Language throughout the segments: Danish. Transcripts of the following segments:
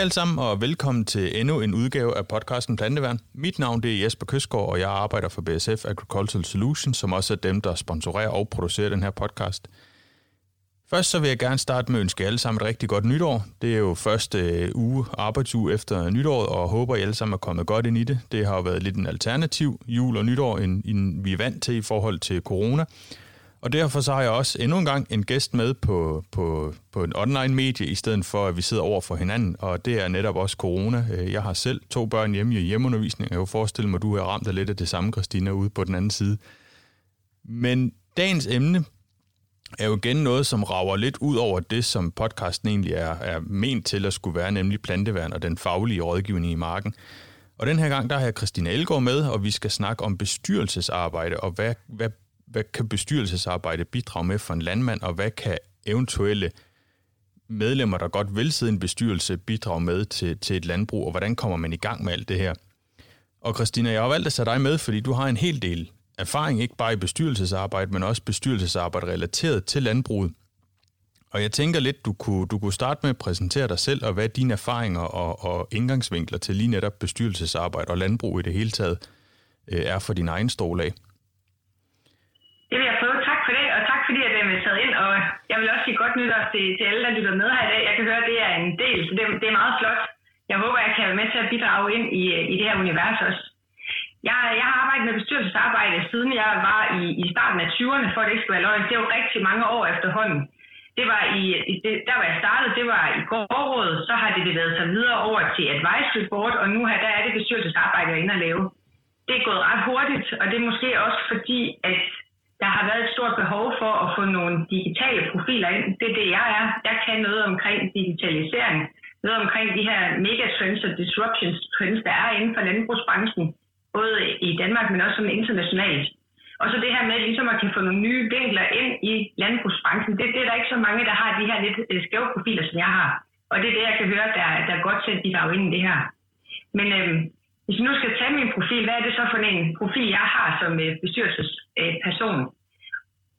alle sammen, og velkommen til endnu en udgave af podcasten Planteværn. Mit navn det er Jesper Køsgaard, og jeg arbejder for BSF Agricultural Solutions, som også er dem, der sponsorerer og producerer den her podcast. Først så vil jeg gerne starte med at ønske alle sammen et rigtig godt nytår. Det er jo første øh, uge, arbejdsuge efter nytåret, og håber, at I alle sammen er kommet godt ind i det. Det har jo været lidt en alternativ jul og nytår, end, end vi er vant til i forhold til corona. Og derfor så har jeg også endnu en gang en gæst med på, på, på en online medie, i stedet for at vi sidder over for hinanden, og det er netop også corona. Øh, jeg har selv to børn hjemme i hjemmeundervisning, og jeg kan forestille mig, at du er ramt af lidt af det samme, Christina, ude på den anden side. Men dagens emne er jo igen noget, som rager lidt ud over det, som podcasten egentlig er, er ment til at skulle være, nemlig planteværn og den faglige rådgivning i marken. Og den her gang, der har jeg Christina Elgaard med, og vi skal snakke om bestyrelsesarbejde, og hvad, hvad hvad kan bestyrelsesarbejde bidrage med for en landmand, og hvad kan eventuelle medlemmer, der godt vil sidde i en bestyrelse, bidrage med til, til et landbrug, og hvordan kommer man i gang med alt det her? Og Christina, jeg har valgt at sætte dig med, fordi du har en hel del erfaring, ikke bare i bestyrelsesarbejde, men også bestyrelsesarbejde relateret til landbruget. Og jeg tænker lidt, du kunne, du kunne starte med at præsentere dig selv, og hvad dine erfaringer og, og indgangsvinkler til lige netop bestyrelsesarbejde og landbrug i det hele taget øh, er for din egen stol af. Det vil jeg prøve. Tak for det, og tak fordi, jeg er inviteret ind. Og jeg vil også sige godt nytår til, til alle, der lytter med her i dag. Jeg kan høre, at det er en del, så det, det er meget flot. Jeg håber, jeg kan være med til at bidrage ind i, i det her univers også. Jeg, jeg har arbejdet med bestyrelsesarbejde, siden jeg var i, i starten af 20'erne, for at det ikke skulle være løgn. Det er jo rigtig mange år efterhånden. Det var i, i det, der var jeg startet, det var i gårdrådet, så har det bevæget sig videre over til advisory board, og nu her, der er det bestyrelsesarbejde, jeg er inde at lave. Det er gået ret hurtigt, og det er måske også fordi, at der har været et stort behov for at få nogle digitale profiler ind. Det er det, jeg er. Jeg kan noget omkring digitalisering, noget omkring de her megatrends og disruptions trends, der er inden for landbrugsbranchen, både i Danmark, men også som internationalt. Og så det her med ligesom at kan få nogle nye vinkler ind i landbrugsbranchen, det, det er der ikke så mange, der har de her lidt øh, skæve profiler, som jeg har. Og det er det, jeg kan høre, der, der er godt til at bidrage ind i det her. Men øhm, hvis jeg nu skal tage min profil, hvad er det så for en profil, jeg har som øh, bestyrelsesperson?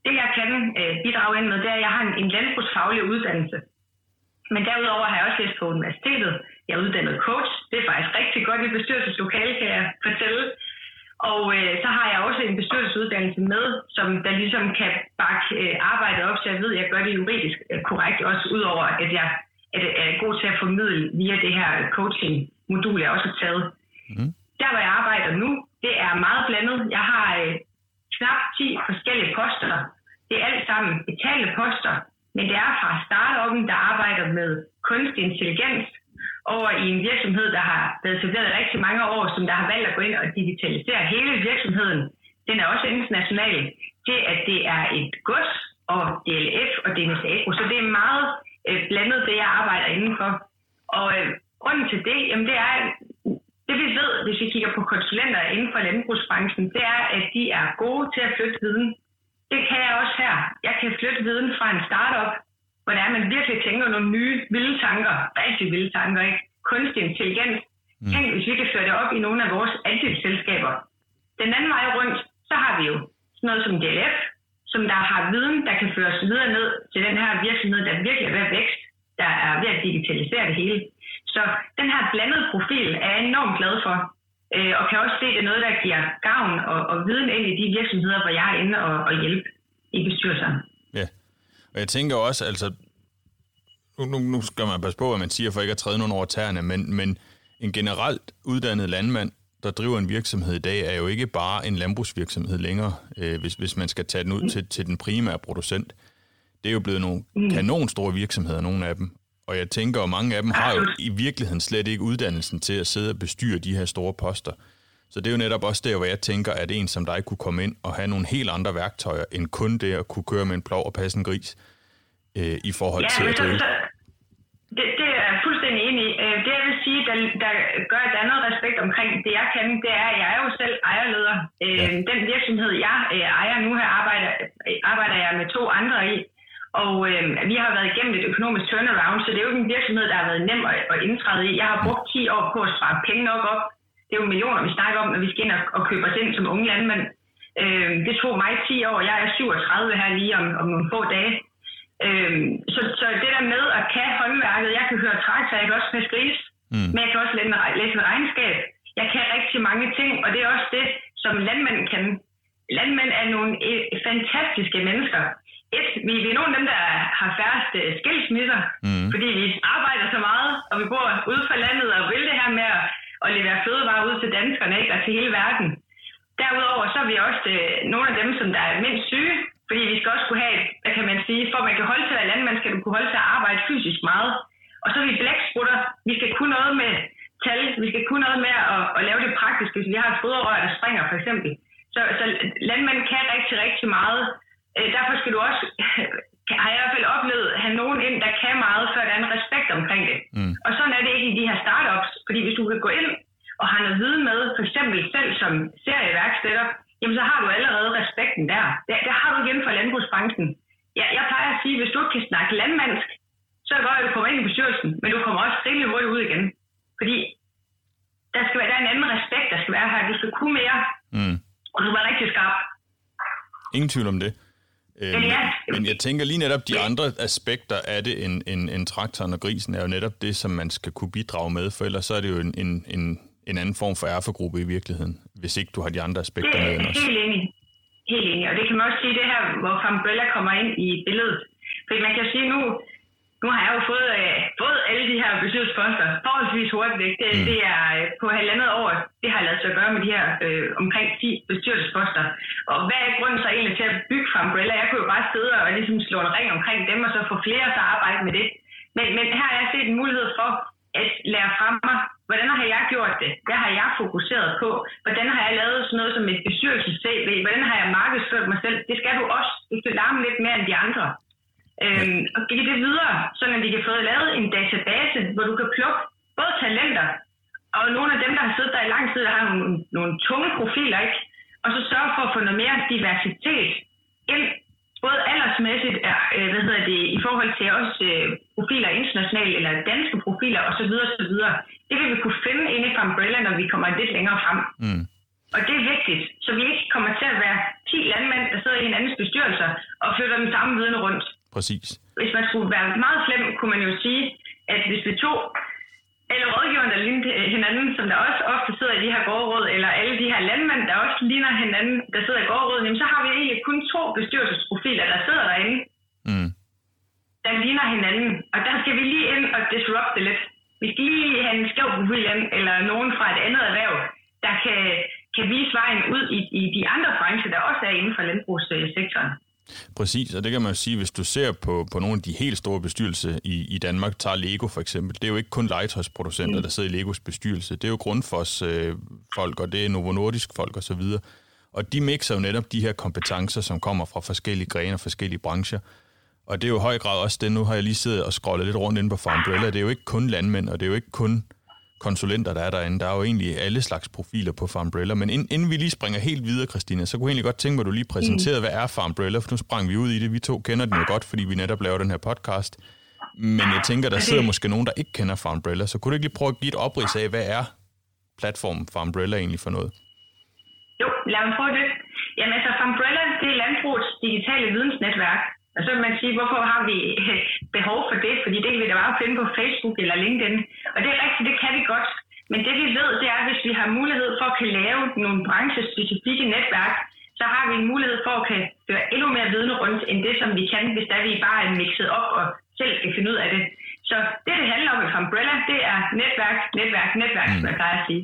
Det, jeg kan øh, bidrage ind med, det er, at jeg har en, landbrugsfaglig uddannelse. Men derudover har jeg også læst på universitetet. Jeg er uddannet coach. Det er faktisk rigtig godt i bestyrelseslokale, kan jeg fortælle. Og øh, så har jeg også en bestyrelsesuddannelse med, som der ligesom kan bakke øh, arbejdet op, så jeg ved, at jeg gør det juridisk øh, korrekt, også udover at jeg at, er, er god til at formidle via det her coaching-modul, jeg også har taget. Og viden ind i de virksomheder, hvor jeg er inde og, og hjælpe i bestyrelserne. Ja, og jeg tænker også, altså, nu, nu skal man passe på, hvad man siger, for ikke at træde nogen over tæerne, men, men en generelt uddannet landmand, der driver en virksomhed i dag, er jo ikke bare en landbrugsvirksomhed længere, øh, hvis, hvis man skal tage den ud til, til den primære producent. Det er jo blevet nogle mm. kanon store virksomheder, nogle af dem. Og jeg tænker, at mange af dem har jo i virkeligheden slet ikke uddannelsen til at sidde og bestyre de her store poster. Så det er jo netop også der, hvor jeg tænker, at en som dig kunne komme ind og have nogle helt andre værktøjer, end kun det at kunne køre med en plov og passe en gris øh, i forhold ja, til at drive. Det, det er jeg fuldstændig enig i. Øh, det jeg vil sige, der, der gør et andet respekt omkring det, jeg kan, det er, at jeg er jo selv ejerleder. Øh, ja. Den virksomhed, jeg øh, ejer nu her, arbejder, arbejder jeg med to andre i. Og øh, vi har været igennem et økonomisk turnaround, så det er jo ikke en virksomhed, der har været nem at, at indtræde i. Jeg har brugt 10 år på at spare penge nok op. Det er jo millioner, vi snakker om, når vi skal ind og, og købe os ind som unge landmænd. Øh, det tog mig 10 år. Jeg er 37 her lige om, om nogle få dage. Øh, så, så det der med at kan håndværket, jeg kan høre træk, så jeg kan også med gris. mm. men jeg kan også læse, læse en regnskab. Jeg kan rigtig mange ting, og det er også det, som landmænd kan. Landmænd er nogle eh, fantastiske mennesker. Et, vi, vi er nogle af dem, der har færrest øh, skilsmisser, mm. fordi vi arbejder så meget, og vi bor ude for landet og vil det her med at, at levere fødevarer ud til danskerne ikke, og til hele verden. Derudover så er vi også øh, nogle af dem, som der er mindst syge, fordi vi skal også kunne have, hvad kan man sige, for at man kan holde til at være landmand, skal du kunne holde til at arbejde fysisk meget. Og så er vi blæksprutter. Vi skal kunne noget med tal. Vi skal kunne noget med at, at lave det praktiske. Hvis vi har et foderrør, der springer for eksempel. Så, så landmænd kan rigtig, rigtig meget. Øh, derfor skal du også, har jeg i hvert fald oplevet, have nogen ind, der kan meget, før der er en respekt omkring det. Mm. Og sådan er det ikke i de her startups. Fordi hvis du kan gå ind og har noget viden med, for eksempel selv som serieværksætter, jamen så har du allerede respekten der. Der, der har du igen fra landbrugsbranchen. Ja, jeg plejer at sige, at hvis du ikke kan snakke landmandsk, så er det godt, at du kommer ind i bestyrelsen, men du kommer også rimelig hurtigt ud igen. Fordi der, skal være, der er en anden respekt, der skal være her. Du skal kunne mere, mm. og du skal være rigtig skarp. Ingen tvivl om det. Øh, men, ja. men jeg tænker lige netop, de andre aspekter af det end, end, end traktoren og grisen er jo netop det, som man skal kunne bidrage med, for ellers så er det jo en, en, en, en anden form for erfagruppe i virkeligheden, hvis ikke du har de andre aspekter det, med end også. Helt enig. Helt enig. Og det kan man også sige, det her, hvor Fambrella kommer ind i billedet. Fordi man kan sige, nu, nu har jeg jo fået, øh, fået alle de her bestyrelsesposter forholdsvis hurtigt. Ikke? Det, mm. det er øh, på halvandet år, det har lavet sig gøre med de her øh, omkring 10 bestyrelsesposter. Og hvad er grunden så egentlig til at bygge for Umbrella? Jeg kunne jo bare sidde og ligesom slå en ring omkring dem, og så få flere til at arbejde med det. Men, men her har jeg set en mulighed for at lære fra mig, hvordan har jeg gjort det? Hvad har jeg fokuseret på? Hvordan har jeg lavet sådan noget som et bestyrelses-CV? Hvordan har jeg markedsført mig selv? Det skal du også. Du skal larme lidt mere end de andre. Øhm, og give det videre, så at vi kan få lavet en database, hvor du kan plukke både talenter, og nogle af dem, der har siddet der i lang tid, der har nogle, nogle tunge profiler, ikke? og så sørge for at få noget mere diversitet ind, både aldersmæssigt, øh, hvad hedder det, i forhold til også øh, profiler internationale eller danske profiler osv. osv. Det vil vi kunne finde inde i Umbrella, når vi kommer lidt længere frem. Mm. Og det er vigtigt, så vi ikke kommer til at være 10 landmænd, der sidder i en andens bestyrelse og flytter den samme viden rundt. Præcis. Hvis man skulle være meget slem, kunne man jo sige, at hvis vi tog eller rådgiverne, der ligner hinanden, som der også ofte sidder i de her gårdråd, eller alle de her landmænd, der også ligner hinanden, der sidder i gårdrådet, jamen så har vi egentlig kun to bestyrelsesprofiler, der sidder derinde, mm. der ligner hinanden. Og der skal vi lige ind og disrupte lidt. Vi skal lige have en skæv profil ind, eller nogen fra et andet erhverv, der kan, kan vise vejen ud i, i de andre brancher, der også er inden for landbrugssektoren. Præcis, og det kan man jo sige, hvis du ser på, på nogle af de helt store bestyrelser i, i Danmark, tager Lego for eksempel, det er jo ikke kun legetøjsproducenter, mm. der sidder i Legos bestyrelse, det er jo Grundfos øh, folk, og det er Novo Nordisk folk osv., og, og de mixer jo netop de her kompetencer, som kommer fra forskellige grene og forskellige brancher, og det er jo i høj grad også det, nu har jeg lige siddet og scrollet lidt rundt inde på Farmbrella, det er jo ikke kun landmænd, og det er jo ikke kun konsulenter, der er derinde. Der er jo egentlig alle slags profiler på Farmbrella. Men inden vi lige springer helt videre, Christina, så kunne jeg egentlig godt tænke mig, at du lige præsenterede, mm. hvad er Farmbrella, for nu sprang vi ud i det. Vi to kender den jo godt, fordi vi netop laver den her podcast. Men jeg tænker, der sidder måske nogen, der ikke kender Farmbrella, så kunne du ikke lige prøve at give et oprids af, hvad er platformen Farmbrella egentlig for noget? Jo, lad mig prøve det. Jamen altså, Farmbrella, det er landbrugets digitale vidensnetværk. Og så kan man sige, hvorfor har vi behov for det? Fordi det kan vi da bare finde på Facebook eller LinkedIn. Og det er rigtigt, det kan vi godt. Men det vi ved, det er, at hvis vi har mulighed for at kan lave nogle branchespecifikke netværk, så har vi en mulighed for at kan føre endnu mere viden rundt, end det, som vi kan, hvis der vi bare er mixet op og selv skal finde ud af det. Så det, det handler om i Umbrella, det er netværk, netværk, netværk, mm. som jeg plejer at sige.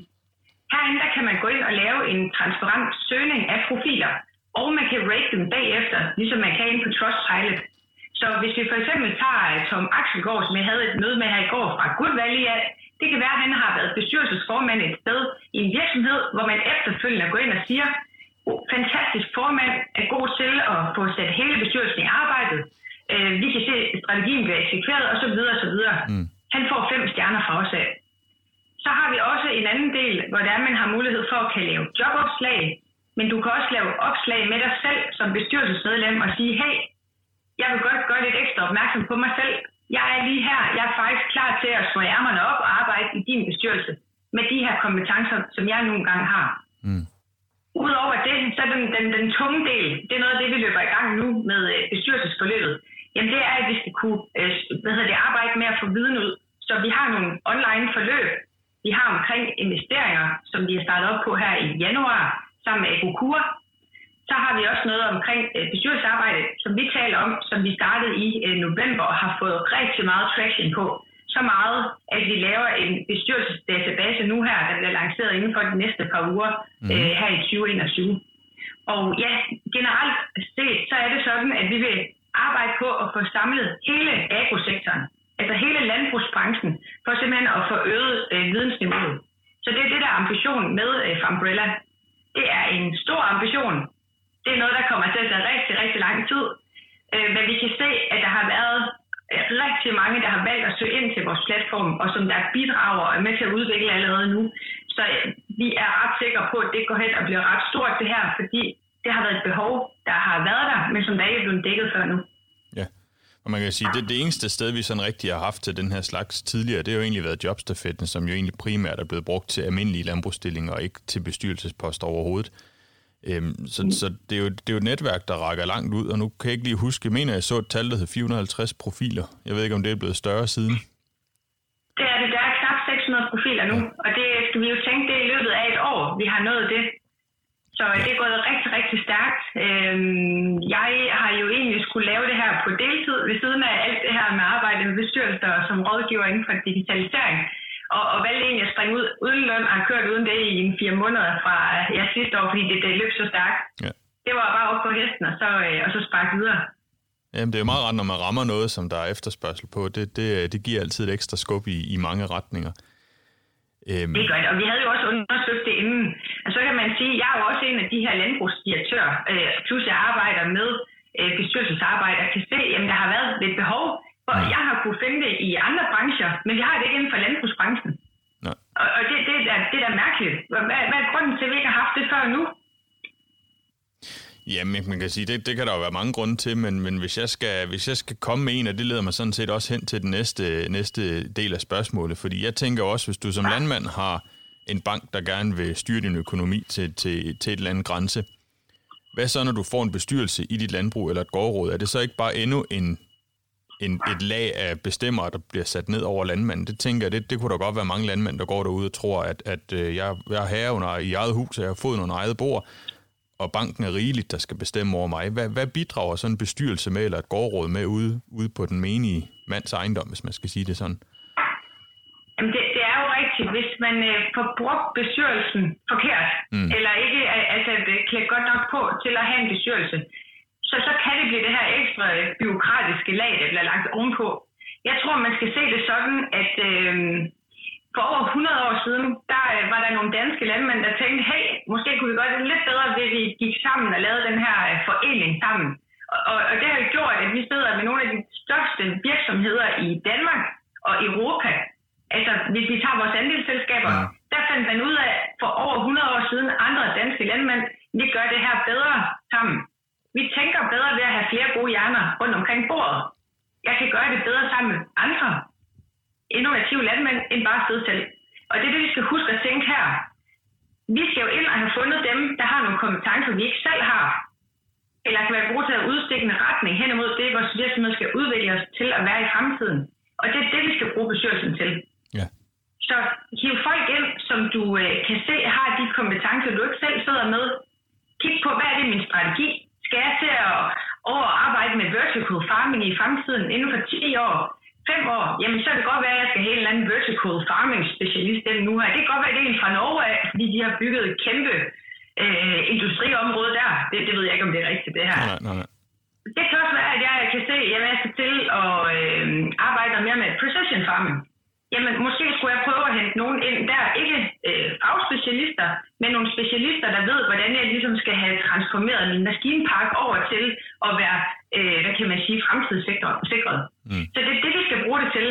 Herinde der kan man gå ind og lave en transparent søgning af profiler og man kan rate dem bagefter, ligesom man kan ind på Trustpilot. Så hvis vi for eksempel tager øh, Tom Axelgaard, som jeg havde et møde med her i går fra Good Valley, ja, det kan være, at han har været bestyrelsesformand et sted i en virksomhed, hvor man efterfølgende går ind og siger, oh, fantastisk formand, er god til at få sat hele bestyrelsen i arbejdet. Øh, vi kan se, at strategien bliver eksekveret, osv. osv. Mm. Han får fem stjerner fra os af. Så har vi også en anden del, hvor der man har mulighed for at kan lave jobopslag, men du kan også lave opslag med dig selv som bestyrelsesmedlem og sige, hey, jeg vil godt gøre lidt ekstra opmærksom på mig selv. Jeg er lige her. Jeg er faktisk klar til at slå ærmerne op og arbejde i din bestyrelse med de her kompetencer, som jeg nogle gange har. Mm. Udover det, så den, den, den tunge del, det er noget af det, vi løber i gang nu med øh, bestyrelsesforløbet. Jamen det er, at vi skal kunne øh, hvad hedder det, arbejde med at få viden ud. Så vi har nogle online forløb, vi har omkring investeringer, som vi har startet op på her i januar sammen med Egokur. Så har vi også noget omkring øh, bestyrelsesarbejde, som vi taler om, som vi startede i øh, november og har fået rigtig meget traction på. Så meget, at vi laver en bestyrelsesdatabase nu her, der bliver lanceret inden for de næste par uger mm. øh, her i 2021. Og ja, generelt set, så er det sådan, at vi vil arbejde på at få samlet hele agrosektoren, altså hele landbrugsbranchen, for simpelthen at få øget øh, vidensniveauet. Så det er det, der er ambitionen med øh, Fambrella. Det er en stor ambition. Det er noget, der kommer til at tage rigtig, rigtig lang tid. Øh, men vi kan se, at der har været øh, rigtig mange, der har valgt at søge ind til vores platform, og som der bidrager og er med til at udvikle allerede nu. Så øh, vi er ret sikre på, at det går hen og bliver ret stort det her, fordi det har været et behov, der har været der, men som der ikke er blevet dækket før nu. Og man kan sige, det, det eneste sted, vi sådan rigtig har haft til den her slags tidligere, det har jo egentlig været jobstafetten, som jo egentlig primært er blevet brugt til almindelige landbrugsstillinger, og ikke til bestyrelsesposter overhovedet. Øhm, så mm. så det, er jo, det er jo et netværk, der rækker langt ud, og nu kan jeg ikke lige huske, jeg mener, jeg så et tal, der hed 450 profiler. Jeg ved ikke, om det er blevet større siden. Det er det. Der er knap 600 profiler nu, ja. og det skal vi jo tænke, det er i løbet af et år, vi har nået det. Så det er gået rigtig, rigtig stærkt. Øhm, jeg har jo egentlig skulle lave det her på deltid, ved siden af alt det her med arbejde med bestyrelser som rådgiver inden for digitalisering. Og, og valgte egentlig at springe ud uden løn og har kørt uden det i en fire måneder fra ja, sidste år, fordi det, det løb så stærkt. Ja. Det var bare op på hesten, og så, øh, og så sparke videre. Jamen, det er jo meget ret, når man rammer noget, som der er efterspørgsel på. Det, det, det giver altid et ekstra skub i, i mange retninger. Øhm. Det er godt, og vi havde jo også undersøgt det inden. Og så kan man sige, at jeg er jo også en af de her landbrugsdirektører, øh, plus jeg arbejder med øh, bestyrelsesarbejde, og kan se, at der har været et behov, for ja. jeg har kunne finde det i andre brancher, men vi har det ikke inden for landbrugsbranchen. Nej. Og, og det, det, er, det er da mærkeligt. Hvad, hvad er grunden til, at vi ikke har haft det før nu? Jamen, man kan sige, det, det kan der jo være mange grunde til, men, men hvis, jeg skal, hvis jeg skal komme med en, og det leder mig sådan set også hen til den næste, næste del af spørgsmålet, fordi jeg tænker også, hvis du som landmand har en bank, der gerne vil styre din økonomi til, til, til et eller andet grænse, hvad så, når du får en bestyrelse i dit landbrug eller et gårdråd? Er det så ikke bare endnu en, en, et lag af bestemmere, der bliver sat ned over landmanden? Det tænker jeg, det, det kunne da godt være mange landmænd, der går derude og tror, at, at øh, jeg, jeg er herre under, i eget hus, og jeg har fået nogle eget bord, og banken er rigeligt, der skal bestemme over mig. Hvad, hvad bidrager sådan en bestyrelse med, eller et gårdråd med ude, ude på den menige mands ejendom, hvis man skal sige det sådan? Jamen det, det er jo rigtigt, hvis man øh, får brugt bestyrelsen forkert, mm. eller ikke altså, klædt godt nok på til at have en bestyrelse, så, så kan det blive det her ekstra byråkratiske lag, der bliver lagt ovenpå. Jeg tror, man skal se det sådan, at øh, for over 100 år siden, der øh, var der nogle danske landmænd, der tænkte, hey, måske kunne vi gøre det lidt bedre, hvis vi gik sammen og lavede den her øh, forening sammen. Og, og, og det har jo gjort, at vi sidder med nogle af de største virksomheder i Danmark og Europa. Altså, hvis vi tager vores andelsselskaber, ja. der fandt man ud af for over 100 år siden, andre danske landmænd, vi gør det her bedre sammen. Vi tænker bedre ved at have flere gode hjerner rundt omkring bordet. Jeg kan gøre det bedre sammen med andre innovative landmænd end bare sidde selv. Og det er det, vi skal huske at tænke her. Vi skal jo ind og have fundet dem, der har nogle kompetencer, vi ikke selv har. Eller kan være brugt til at udstikke en retning hen imod det, vores virksomhed skal udvikle os til at være i fremtiden. Og det er det, vi skal bruge bestyrelsen til. Ja. Så hiv folk ind, som du øh, kan se har de kompetencer, du ikke selv sidder med. Kig på, hvad er det min strategi? Skal jeg til at over arbejde med vertical farming i fremtiden inden for 10 år? Fem år, jamen så kan det godt være, at jeg skal have en eller anden vertical farming specialist den nu her. Det kan godt være, at det er en fra Norge af, fordi de har bygget et kæmpe øh, industriområde der. Det, det ved jeg ikke, om det er rigtigt, det her. Nej, nej, nej. Det kan også være, at jeg kan se, at jeg er til at øh, arbejde mere med precision farming. Jamen, måske skulle jeg prøve at hente nogen ind der, ikke øh, fagspecialister, men nogle specialister, der ved, hvordan jeg ligesom skal have transformeret min maskinpark over til at være, øh, hvad kan man sige, fremtidssikret. Mm. Så det er det, vi skal bruge det til.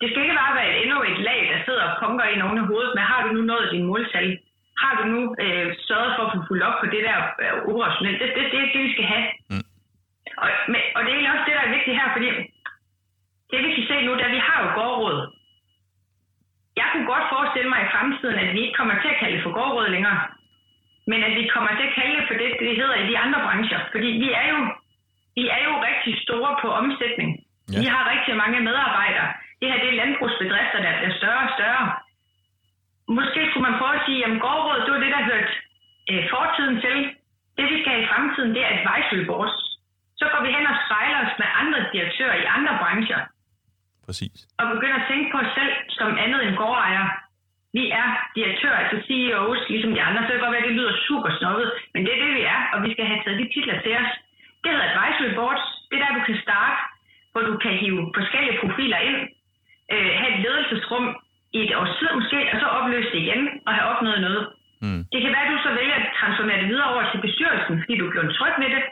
Det skal ikke bare være endnu et lag, der sidder og punker i nogen af hovedet, men har du nu nået din måltal? Har du nu øh, sørget for at få fuldt op på det der øh, operationelt? Det, det, det er det, vi skal have. Mm. Og, men, og det er egentlig også det, der er vigtigt her, fordi det vi kan se nu, da vi har jo gårdråd, jeg kunne godt forestille mig i fremtiden, at vi ikke kommer til at kalde det for gårdråd længere. Men at vi kommer til at kalde det for det, det hedder i de andre brancher. Fordi vi er jo, vi er jo rigtig store på omsætning. Ja. Vi har rigtig mange medarbejdere. Det her det er landbrugsbedrifter, der bliver større og større. måske skulle man prøve at sige, at gårdråd, det var det, der hørte øh, fortiden til. Det, vi skal have i fremtiden, det er advisory boards. Så går vi hen og spejler os med andre direktører i andre brancher. Præcis. Og begynder at tænke på os selv som andet end gårdejer. Vi er direktører, altså CEOs, ligesom de andre. Så det kan godt være, at det lyder super snobbet, men det er det, vi er, og vi skal have taget de titler til os. Det hedder advisory boards. Det er der, du kan starte, hvor du kan hive forskellige profiler ind, øh, have et ledelsesrum i et års tid måske, og så opløse det igen og have opnået noget. Mm. Det kan være, at du så vælger at transformere det videre over til bestyrelsen, fordi du er blevet tryg med det.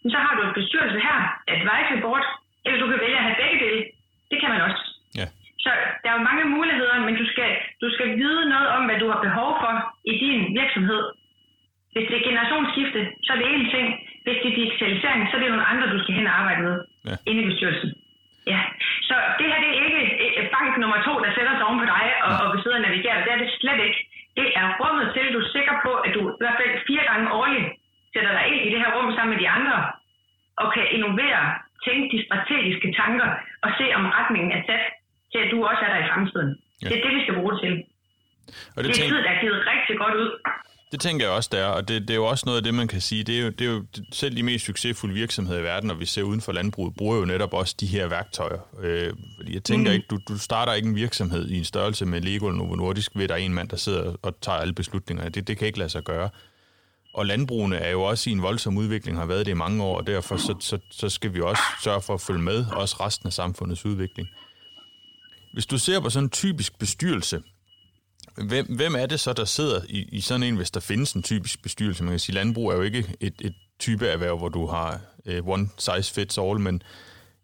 Men så har du et bestyrelse her, advisory board, eller du kan vælge at have begge dele. Det kan man også. Ja. Så der er jo mange muligheder, men du skal, du skal vide noget om, hvad du har behov for i din virksomhed. Hvis det er generationsskifte, så er det en ting. Hvis det er digitalisering, så er det nogle andre, du skal hen og arbejde med ja. inde i bestyrelsen. Tænker jeg også, der og det, det er jo også noget af det, man kan sige. Det er jo, det er jo selv de mest succesfulde virksomheder i verden, og vi ser uden for landbruget, bruger jo netop også de her værktøjer. Øh, fordi jeg tænker mm. ikke, du, du starter ikke en virksomhed i en størrelse med Lego eller Novo Nordisk, ved der er en mand, der sidder og tager alle beslutninger. Det, det kan ikke lade sig gøre. Og landbrugene er jo også i en voldsom udvikling, har været det i mange år, og derfor så, så, så skal vi også sørge for at følge med, også resten af samfundets udvikling. Hvis du ser på sådan en typisk bestyrelse, Hvem, hvem er det så, der sidder i, i sådan en, hvis der findes en typisk bestyrelse? Man kan sige, landbrug er jo ikke et, et type erhverv, hvor du har uh, one size fits all, men,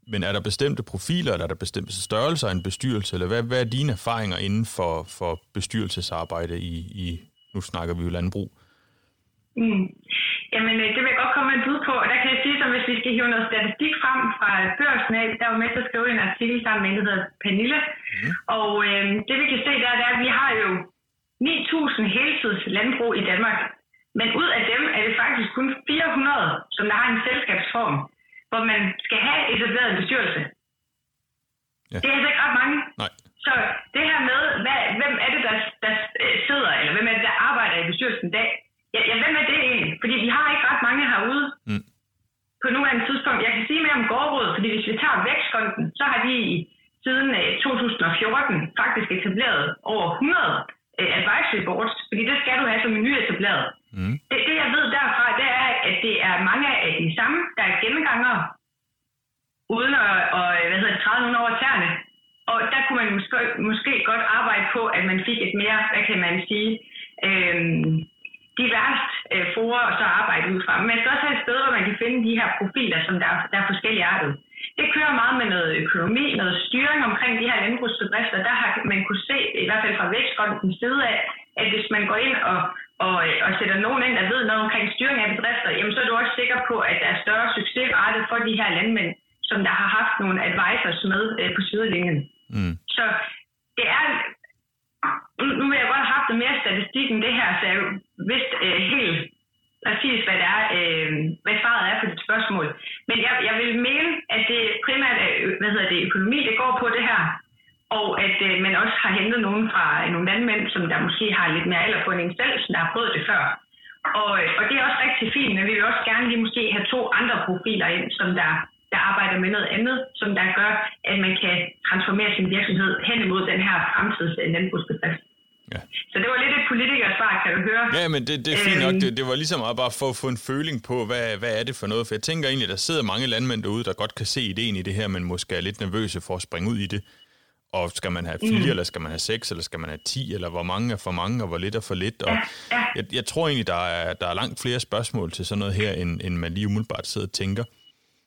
men er der bestemte profiler, eller er der bestemte størrelser af en bestyrelse, eller hvad, hvad er dine erfaringer inden for, for bestyrelsesarbejde i, i, nu snakker vi jo landbrug? Mm. Jamen, øh, det vil jeg godt komme med et bud på, og der kan jeg sige, at hvis vi skal hive noget statistik frem fra børsen af, der var med til at skrive en artikel sammen med en, der hedder Pernille, mm. og øh, det vi kan se der, det er, at vi har jo 9.000 heltids landbrug i Danmark, men ud af dem er det faktisk kun 400, som der har en selskabsform, hvor man skal have etableret en bestyrelse. Ja. Det er altså ikke ret mange. Nej. Så det her med, hvad, hvem er det, der, der øh, sidder, eller hvem er det, der arbejder i bestyrelsen i dag, Ja, ja, hvem er det egentlig? Fordi vi har ikke ret mange herude mm. på nuværende tidspunkt. Jeg kan sige mere om gårdrådet, fordi hvis vi tager Vækstfonden, så har de siden 2014 øh, faktisk etableret over 100 øh, advisory boards, fordi det skal du have som en nyetableret. Mm. Det, det jeg ved derfra, det er, at det er mange af de samme, der er gennemgangere, uden at, og, hvad hedder det, træde nogen over tæerne. Og der kunne man måske, måske godt arbejde på, at man fik et mere, hvad kan man sige, øhm, diverst øh, forer og så arbejde ud fra. Men man skal også have et sted, hvor man kan finde de her profiler, som der, der er forskellige artet. Det kører meget med noget økonomi, noget styring omkring de her landbrugsbedrifter. Der har man kunne se, i hvert fald fra Vækstfondens side af, at hvis man går ind og, og, og sætter nogen ind, der ved noget omkring styring af bedrifter, jamen så er du også sikker på, at der er større succesrate for de her landmænd, som der har haft nogle advisors med øh, på sidelinjen. Mm. Så det er nu vil jeg godt have haft noget mere statistik end det her, så jeg vidste øh, helt præcis, hvad, det er, øh, hvad svaret er på dit spørgsmål. Men jeg, jeg vil mene, at det primært er hvad hedder det, økonomi, det går på det her, og at øh, man også har hentet nogen fra øh, nogle landmænd, som der måske har lidt mere alder på en selv, som der har prøvet det før. Og, øh, og det er også rigtig fint, men vi vil også gerne lige måske have to andre profiler ind, som der der arbejder med noget andet, som der gør, at man kan transformere sin virksomhed hen imod den her fremtids landbrugsbedrift. Ja. Så det var lidt et politikersvar, kan du høre. Ja, men det, det er fint nok. Øhm. Det, det var ligesom at bare få, få en føling på, hvad, hvad er det for noget? For jeg tænker egentlig, der sidder mange landmænd derude, der godt kan se ideen i det her, men måske er lidt nervøse for at springe ud i det. Og skal man have fire, mm. eller skal man have seks, eller skal man have ti, eller hvor mange er for mange, og hvor lidt er for lidt? Og ja, ja. Jeg, jeg tror egentlig, der er, der er langt flere spørgsmål til sådan noget her, end, end man lige umiddelbart sidder og tænker.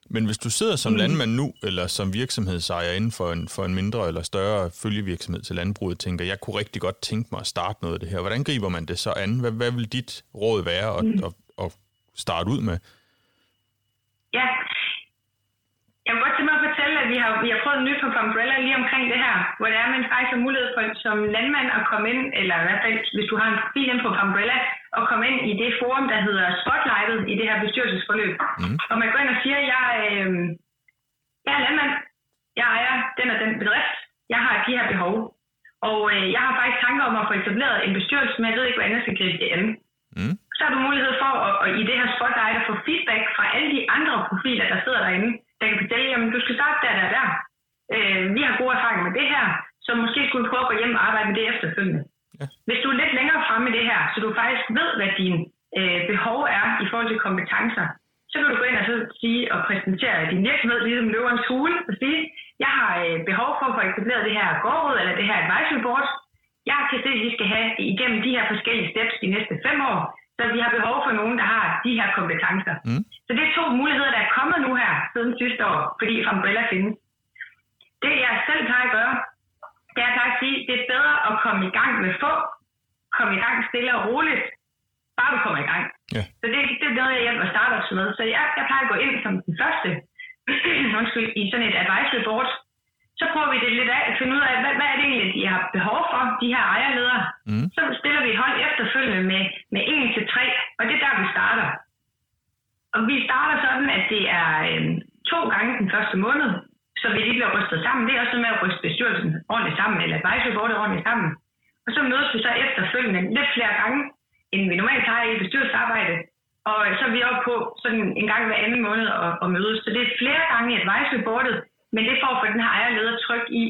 Men hvis du sidder som mm. landmand nu, eller som virksomhedsejer inden for en, for en mindre eller større følgevirksomhed til landbruget, tænker, jeg kunne rigtig godt tænke mig at starte noget af det her. Hvordan griber man det så an? Hvad, hvad vil dit råd være at, mm. at, at starte ud med? Ja, jeg vil godt til mig at fortælle, at vi har, vi har prøvet nyt på Umbrella lige omkring det her, hvor det er, at man faktisk har mulighed for som landmand at komme ind, eller i hvert fald, hvis du har en profil ind på Umbrella, at komme ind i det forum, der hedder Spotlightet i det her bestyrelsesforløb. Mm. Og man går ind og siger, jeg, øh, jeg er landmand, jeg ejer den og den bedrift, jeg har de her behov. Og øh, jeg har faktisk tanker om at få etableret en bestyrelse, men jeg ved ikke, hvordan jeg skal gribe det an. Mm. Så har du mulighed for at, at i det her spotlight at få feedback fra alle de andre profiler, der sidder derinde, der kan fortælle, jamen du skal starte der, der, der. Øh, vi har gode erfaringer med det her, så måske skulle du prøve at gå hjem og arbejde med det efterfølgende. Ja. Hvis du er lidt længere fremme i det her, så du faktisk ved, hvad dine øh, behov er i forhold til kompetencer, så kan du gå ind og så sige og præsentere din virksomhed, ligesom løverens hule, og sige, jeg har øh, behov for at få etableret det her gårdråd eller det her advisory board. Jeg kan se, at vi skal have igennem de her forskellige steps de næste fem år, så vi har behov for nogen, der har de her kompetencer. Mm. Så det er to muligheder, der er kommet nu her siden sidste år, fordi Umbrella findes. Det jeg selv plejer at gøre, det er at sige, det er bedre at komme i gang med få, komme i gang stille og roligt, bare du kommer i gang. Ja. Så det, det er noget, jeg hjælper startups med. Så jeg, jeg plejer at gå ind som den første undskyld, i sådan et advisory board. Så prøver vi det lidt af, at finde ud af, hvad, hvad er det egentlig, de har behov for, de her ejerledere. Mm. Så stiller vi et hold efterfølgende med, med 1 til 3, og det er der, vi starter. Og vi starter sådan, at det er øh, to gange den første måned, så vi lige bliver rystet sammen. Det er også med at ryste bestyrelsen ordentligt sammen, eller advisory boardet ordentligt sammen. Og så mødes vi så efterfølgende lidt flere gange, end vi normalt har i bestyrelsesarbejde. Og så er vi oppe på sådan en gang hver anden måned at, at mødes. Så det er flere gange i advisory boardet, men det får for den her ejerleder tryk i,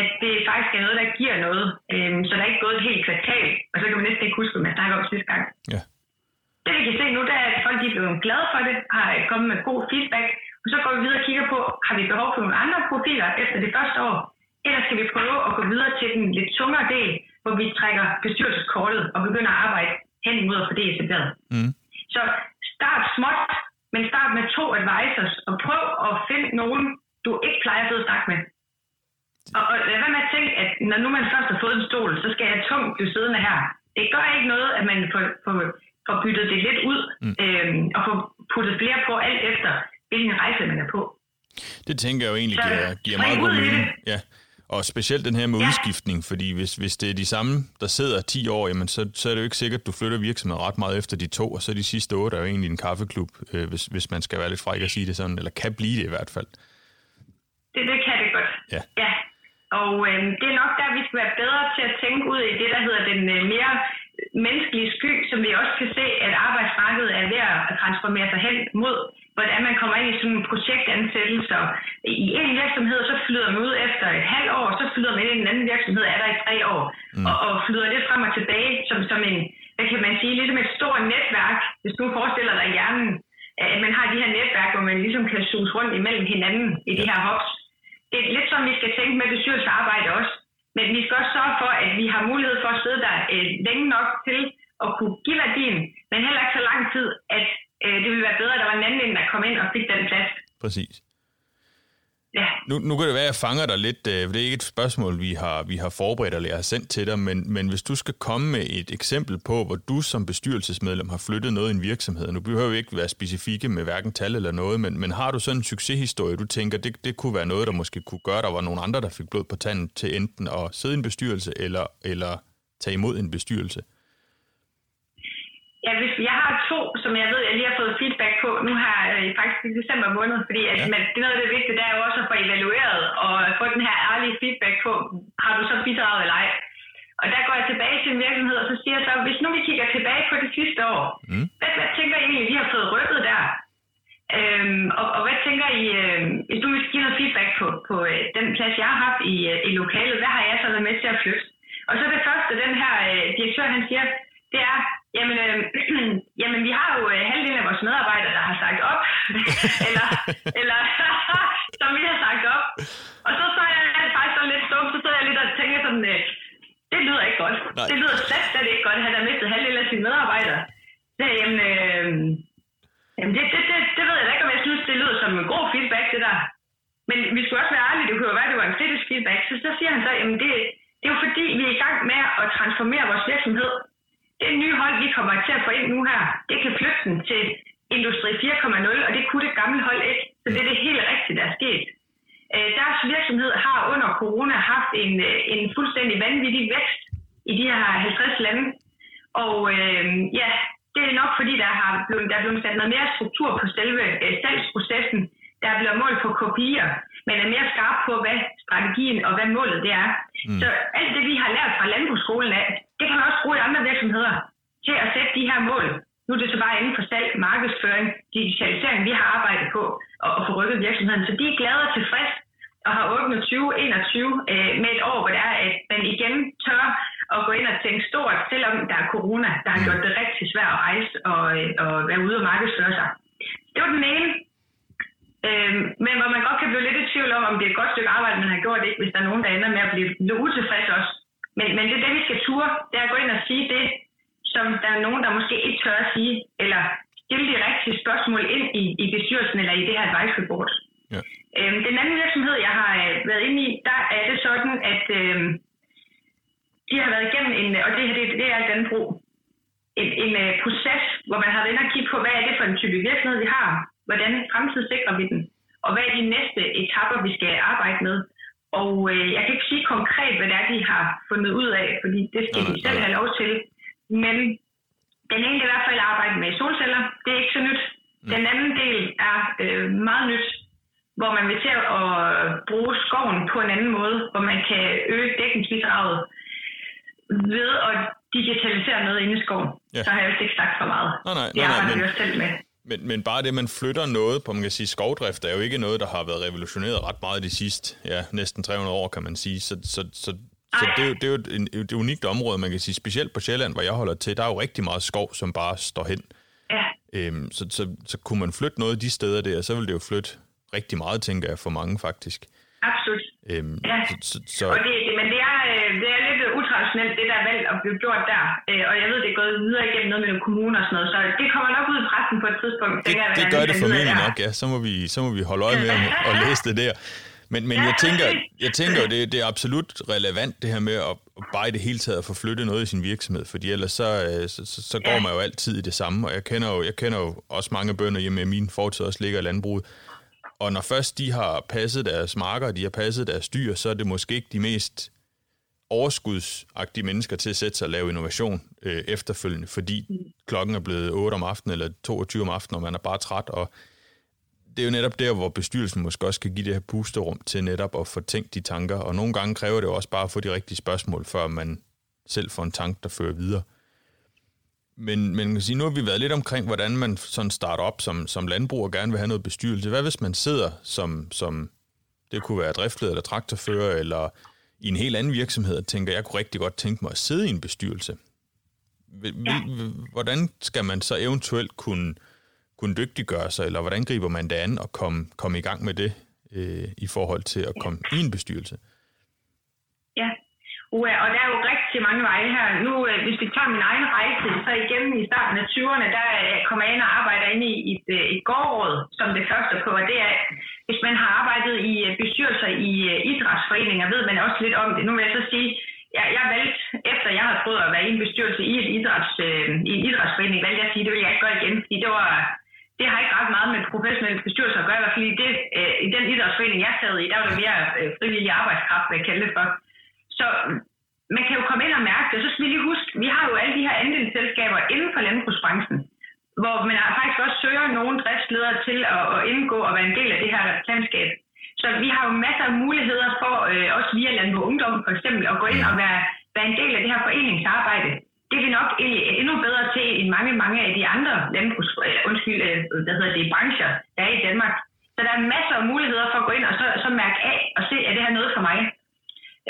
at det faktisk er noget, der giver noget. Øhm, så der er ikke gået et helt kvartal, og så kan man næsten ikke huske, hvad man snakker om sidste gang. Ja. Det vi kan se nu, det er, at folk er blevet glade for det, har kommet med god feedback, og så går vi videre og kigger på, har vi behov for nogle andre profiler efter det første år, eller skal vi prøve at gå videre til den lidt tungere del, hvor vi trækker bestyrelseskortet og begynder at arbejde hen imod at få det etableret. Mm. Så start småt, men start med to advisors, og prøv at finde nogen, du ikke plejer at snakke med. Og, og lad være med at tænke, at når nu man først har fået en stol, så skal jeg tungt blive siddende her. Det gør ikke noget, at man får, får, får byttet det lidt ud, mm. øhm, og får puttet flere på, alt efter hvilken rejse man er på. Det tænker jeg jo egentlig så, giver, giver meget god mening. Ja. Og specielt den her med ja. udskiftning, fordi hvis, hvis det er de samme, der sidder 10 år, jamen så, så er det jo ikke sikkert, at du flytter virksomheden ret meget efter de to, og så de sidste otte er jo egentlig en kaffeklub, øh, hvis, hvis man skal være lidt fræk at sige det sådan, eller kan blive det i hvert fald. Det, det kan det godt. Ja. ja. Og øh, det er nok der, vi skal være bedre til at tænke ud i det, der hedder den øh, mere menneskelige sky, som vi også kan se, at arbejdsmarkedet er ved at transformere sig hen mod hvordan man kommer ind i sådan en projektansættelse. I en virksomhed, så flyder man ud efter et halvt år, så flyder man ind i en anden virksomhed, er der i tre år, mm. og, og flyder lidt frem og tilbage som, som en, hvad kan man sige, ligesom et stort netværk, hvis du forestiller dig hjernen, at man har de her netværk, hvor man ligesom kan suge rundt imellem hinanden i de her hops. Det er lidt som, vi skal tænke med bestyrelsesarbejde også. Men vi skal også sørge for, at vi har mulighed for at sidde der øh, længe nok til at kunne give værdien, men heller ikke så lang tid, at øh, det ville være bedre, at der var en anden, der kom ind og fik den plads. Præcis. Ja. Nu, nu kan det være, at jeg fanger dig lidt, øh, det er ikke et spørgsmål, vi har, vi har forberedt eller jeg har sendt til dig, men, men hvis du skal komme med et eksempel på, hvor du som bestyrelsesmedlem har flyttet noget i en virksomhed, nu behøver vi ikke være specifikke med hverken tal eller noget, men, men har du sådan en succeshistorie, du tænker, det, det kunne være noget, der måske kunne gøre, der var nogle andre, der fik blod på tanden til enten at sidde i en bestyrelse eller, eller tage imod en bestyrelse? Ja, hvis jeg har to, som jeg ved, jeg lige har fået feedback nu her øh, faktisk i december måned, fordi at, ja. men, det er noget af det vigtige, det er jo også at få evalueret og få den her ærlige feedback på, har du så bidraget eller ej. Og der går jeg tilbage til en virksomhed, og så siger jeg så, hvis nu vi kigger tilbage på det sidste år, mm. hvad, hvad tænker I egentlig, vi har fået rykket der? Øhm, og, og hvad tænker I, øh, hvis du vil give noget feedback på, på øh, den plads, jeg har haft i, øh, i lokalet, hvad har jeg så været med til at flytte? Og så det første, den her øh, direktør, han siger, det er, Jamen, øh, jamen vi har jo øh, halvdelen af vores medarbejdere, der har sagt op, eller, eller som vi har sagt op. Og så, så jeg faktisk så lidt stum, så sidder jeg lidt og tænker sådan, det lyder ikke godt. Nej. Det lyder slet, slet ikke godt, at han har mistet halvdelen af sine medarbejdere. Corona, der har gjort det rigtig svært at rejse og, og være ude og markedsføre sig. Det var den ene. Øh, men hvor man godt kan blive lidt i tvivl om, om det er et godt stykke arbejde, man har gjort, ikke, hvis der er nogen, der ender med at blive lidt utilfredse også. Men, men det er det, vi skal ture, det er at gå ind og sige det, som der er nogen, der måske ikke tør at sige, eller stille de rigtige spørgsmål ind i, i bestyrelsen eller i det her advice board. Ja. Øhm, den anden virksomhed, jeg har øh, været inde i, der er det sådan, at øh, de har været igennem en, og det, det, det er den brug, en, en uh, proces, hvor man har været inde og kigge på, hvad er det for en type virksomhed, vi har, hvordan fremtidssikrer vi den, og hvad er de næste etapper, vi skal arbejde med. Og øh, jeg kan ikke sige konkret, hvad det er, de har fundet ud af, fordi det skal de selv have lov til. Men den ene er i hvert fald arbejde med solceller. Det er ikke så nyt. Mm. Den anden del er øh, meget nyt, hvor man vil til at bruge skoven på en anden måde, hvor man kan øge dækningsbidraget ved at digitalisere noget inde i skoven. Ja. Så har jeg jo ikke sagt for meget. Nej, nej, det nej, arbejder nej, vi også selv med. Men, bare det, man flytter noget på, man kan sige, skovdrift er jo ikke noget, der har været revolutioneret ret meget de sidste, ja, næsten 300 år, kan man sige. Så, så, så, så det, er jo, det er jo et, et unikt område, man kan sige, specielt på Sjælland, hvor jeg holder til, der er jo rigtig meget skov, som bare står hen. Ja. Øhm, så, så, så kunne man flytte noget de steder der, så ville det jo flytte rigtig meget, tænker jeg, for mange faktisk. Absolut. Øhm, ja. så, så, så... Og det, er utraditionelt, det der er valgt at blive gjort der. Øh, og jeg ved, det er gået videre igennem noget med nogle kommuner og sådan noget, så det kommer nok ud i pressen på et tidspunkt. Det, jeg, det gør det formentlig nok, ja. Så må, vi, så må vi holde øje med at læse det der. Men, men jeg tænker, jeg tænker det, det er absolut relevant, det her med at, bare i det hele taget at få flyttet noget i sin virksomhed, fordi ellers så, øh, så, så, går man jo altid i det samme, og jeg kender jo, jeg kender jo også mange bønder hjemme, min fortid også ligger i landbruget, og når først de har passet deres marker, de har passet deres dyr, så er det måske ikke de mest overskudsagtige mennesker til at sætte sig og lave innovation øh, efterfølgende, fordi klokken er blevet 8 om aftenen eller 22 om aftenen, og man er bare træt. Og det er jo netop der, hvor bestyrelsen måske også kan give det her pusterum til netop at få tænkt de tanker. Og nogle gange kræver det også bare at få de rigtige spørgsmål, før man selv får en tanke, der fører videre. Men, men man kan sige, nu har vi været lidt omkring, hvordan man sådan starter op som, som landbrug og gerne vil have noget bestyrelse. Hvad hvis man sidder som, som det kunne være driftleder eller traktorfører, eller i en helt anden virksomhed og tænker, jeg kunne rigtig godt tænke mig at sidde i en bestyrelse. Hvordan skal man så eventuelt kunne, kunne dygtiggøre sig, eller hvordan griber man det an og komme, komme i gang med det øh, i forhold til at komme i en bestyrelse? Ja, og der er jo rigtig mange veje her. Nu, øh, hvis vi tager min egen rejse, så igen i starten af 20'erne, der øh, kommer jeg ind og arbejder inde i et, øh, et gårdråd som det første på. Og det er, hvis man har arbejdet i bestyrelser i idrætsforeninger, ved man også lidt om det. Nu vil jeg så sige, jeg, jeg valgte, efter jeg havde prøvet at være i en bestyrelse i, et idræts, øh, i en idrætsforening, valgte jeg at sige, det vil jeg ikke gøre igen, fordi det var det har ikke ret meget med professionelle bestyrelser at gøre, i hvert fald i, det, øh, i den idrætsforening, jeg sad i, der var det mere øh, frivillig arbejdskraft, hvad jeg kalde det for. Så man kan jo komme ind og mærke det. Så skal vi lige huske, vi har jo alle de her andelsselskaber inden for landbrugsbranchen, hvor man faktisk også søger nogle driftsledere til at, at indgå og være en del af det her landskab. Så vi har jo masser af muligheder for, øh, også via Landbrug Ungdom for eksempel, at gå ind og være, være en del af det her foreningsarbejde. Det er vi nok endnu bedre til end mange, mange af de andre landbrugs, øh, undskyld, øh, hvad hedder det, brancher, der er i Danmark. Så der er masser af muligheder for at gå ind og så, så mærke af og se, er det her noget for mig.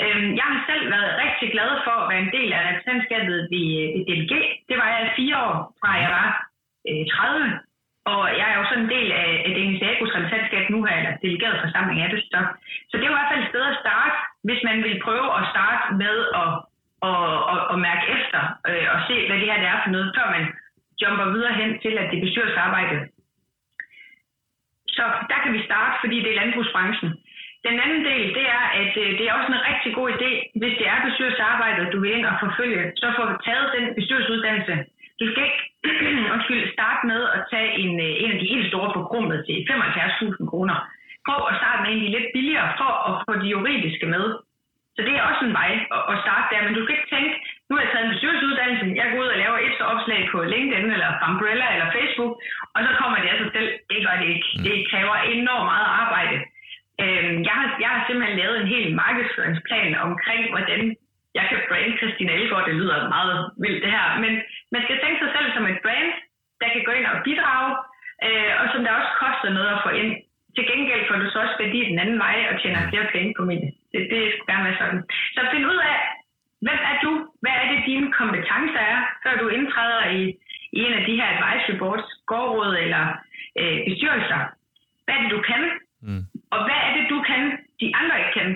Øhm, jeg har selv været rigtig glad for at være en del af repræsentantskabet ved, øh, ved DLG. Det var jeg i fire år, fra jeg var øh, 30. Og jeg er jo sådan en del af, af Danish Agos repræsentantskab nu her, eller delegeret forsamling af det. Så, så det er i hvert fald et sted at starte, hvis man vil prøve at starte med at, at, at, at mærke efter øh, og se, hvad det her det er for noget, før man jumper videre hen til, at det bestyrelsesarbejde. Så der kan vi starte, fordi det er landbrugsbranchen. Den anden del, det er, at øh, det er også en rigtig god idé, hvis det er bestyrelsesarbejdet, du vil ind og forfølge, så få taget den bestyrelsesuddannelse. Du skal ikke undskyld, starte med at tage en, øh, en af de helt store på til 75.000 kroner. Prøv at starte med en af de lidt billigere for at få de juridiske med. Så det er også en vej at starte der, men du skal ikke tænke, nu har jeg taget en bestyrelsesuddannelse, jeg går ud og laver et opslag på LinkedIn eller Umbrella eller Facebook, og så kommer det af sig selv. Det gør det ikke. Det kræver enormt meget arbejde. Øhm, jeg, har, jeg har simpelthen lavet en hel markedsføringsplan omkring, hvordan jeg kan brande Christine Elgaard. Det lyder meget vildt det her, men man skal tænke sig selv som et brand, der kan gå ind og bidrage, øh, og som der også koster noget at få ind. Til gengæld får du så også værdi den anden vej og tjener flere penge på min. Det, det skal gerne være sådan. Så find ud af, hvem er du? Hvad er det, dine kompetencer er, før du indtræder i, i en af de her advisory boards, gårdråd eller øh, bestyrelser? Hvad er det, du kan? Mm. Og hvad er det, du kan, de andre ikke kan?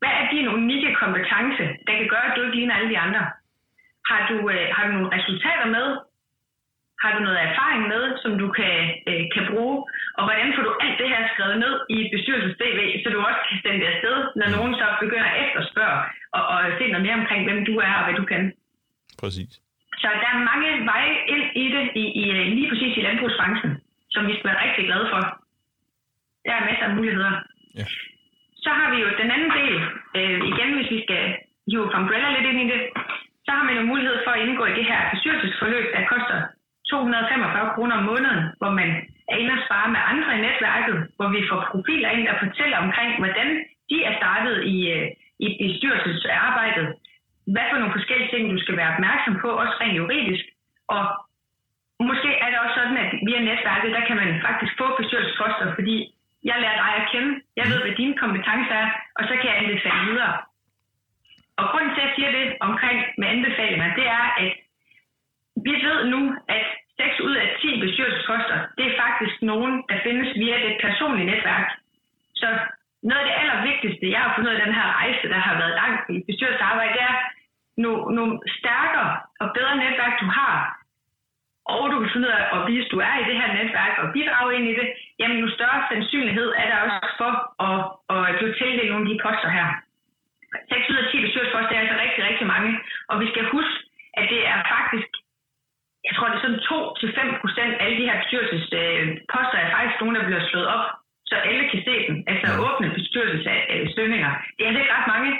Hvad er din unikke kompetence, der kan gøre, at du ikke ligner alle de andre? Har du, øh, har du nogle resultater med, har du noget erfaring med, som du kan, øh, kan bruge? Og hvordan får du alt det her skrevet ned i et bestyrelses-CV, så du også kan sende det afsted, når mm. nogen så begynder at efterspørge og, og se noget mere omkring, hvem du er og hvad du kan? Præcis. Så der er mange veje ind i det, i, i, lige præcis i landbrugsbranchen, som vi skal være rigtig glade for. Der er masser af muligheder. Ja. Så har vi jo den anden del, øh, igen hvis vi skal hive Umbrella lidt ind i det, så har man jo mulighed for at indgå i det her bestyrelsesforløb, der koster 245 kroner om måneden, hvor man er inde og spare med andre i netværket, hvor vi får profiler ind, der fortæller omkring, hvordan de er startet i, øh, i bestyrelsesarbejdet. Hvad for nogle forskellige ting, du skal være opmærksom på, også rent juridisk. Og måske er det også sådan, at via netværket, der kan man faktisk få bestyrelsesposter, fordi jeg lærer dig at kende, jeg ved, hvad dine kompetencer er, og så kan jeg anbefale videre. Og grunden til, at jeg siger det omkring med anbefalinger, det er, at vi ved nu, at 6 ud af 10 bestyrelsesposter, det er faktisk nogen, der findes via det personlige netværk. Så noget af det allervigtigste, jeg har fundet i den her rejse, der har været langt i bestyrelsesarbejde, det er nogle, nogle stærkere og bedre netværk, du har, og du kan finde ud af at vise, du er i det her netværk og bidrage ind i det, jamen jo større sandsynlighed er der også for at, at blive tildelt nogle af de poster her. 6 ud af 10 bestyrelsesposter er altså rigtig, rigtig mange, og vi skal huske, at det er faktisk jeg tror, det er sådan 2-5 procent af alle de her bestyrelsesposter er faktisk nogen, der bliver slået op, så alle kan se dem. Altså ja. åbne bestyrelsesstønninger. Det er altså ikke ret mange.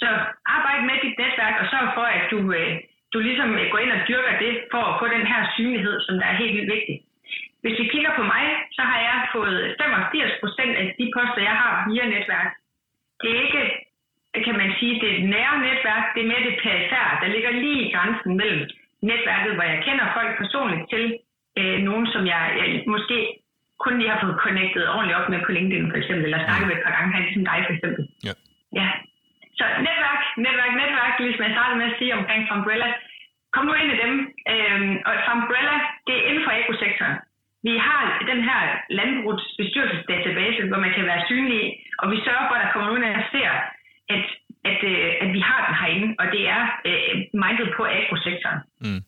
Så arbejd med dit netværk, og sørg for, at du, øh, du ligesom går ind og dyrker det, for at få den her synlighed, som der er helt vildt vigtig. Hvis vi kigger på mig, så har jeg fået 85 procent af de poster, jeg har via netværk. Det er ikke, kan man sige, det nære netværk, det er mere det perifære, der ligger lige i grænsen mellem netværket, hvor jeg kender folk personligt til øh, nogen, som jeg, jeg måske kun lige har fået connectet ordentligt op med på LinkedIn for eksempel, eller snakket med et par gange, ligesom dig for eksempel. Ja. ja. Så netværk, netværk, netværk, ligesom jeg startede med at sige omkring Umbrella. Kom nu ind i dem. Øhm, og Umbrella, det er inden for ekosektoren. Vi har den her landbrugsbestyrelsesdatabase, hvor man kan være synlig, og vi sørger for, at der kommer nogen, der ser, at at, øh, at vi har den herinde, og det er øh, mindet på agrosektoren. Mm.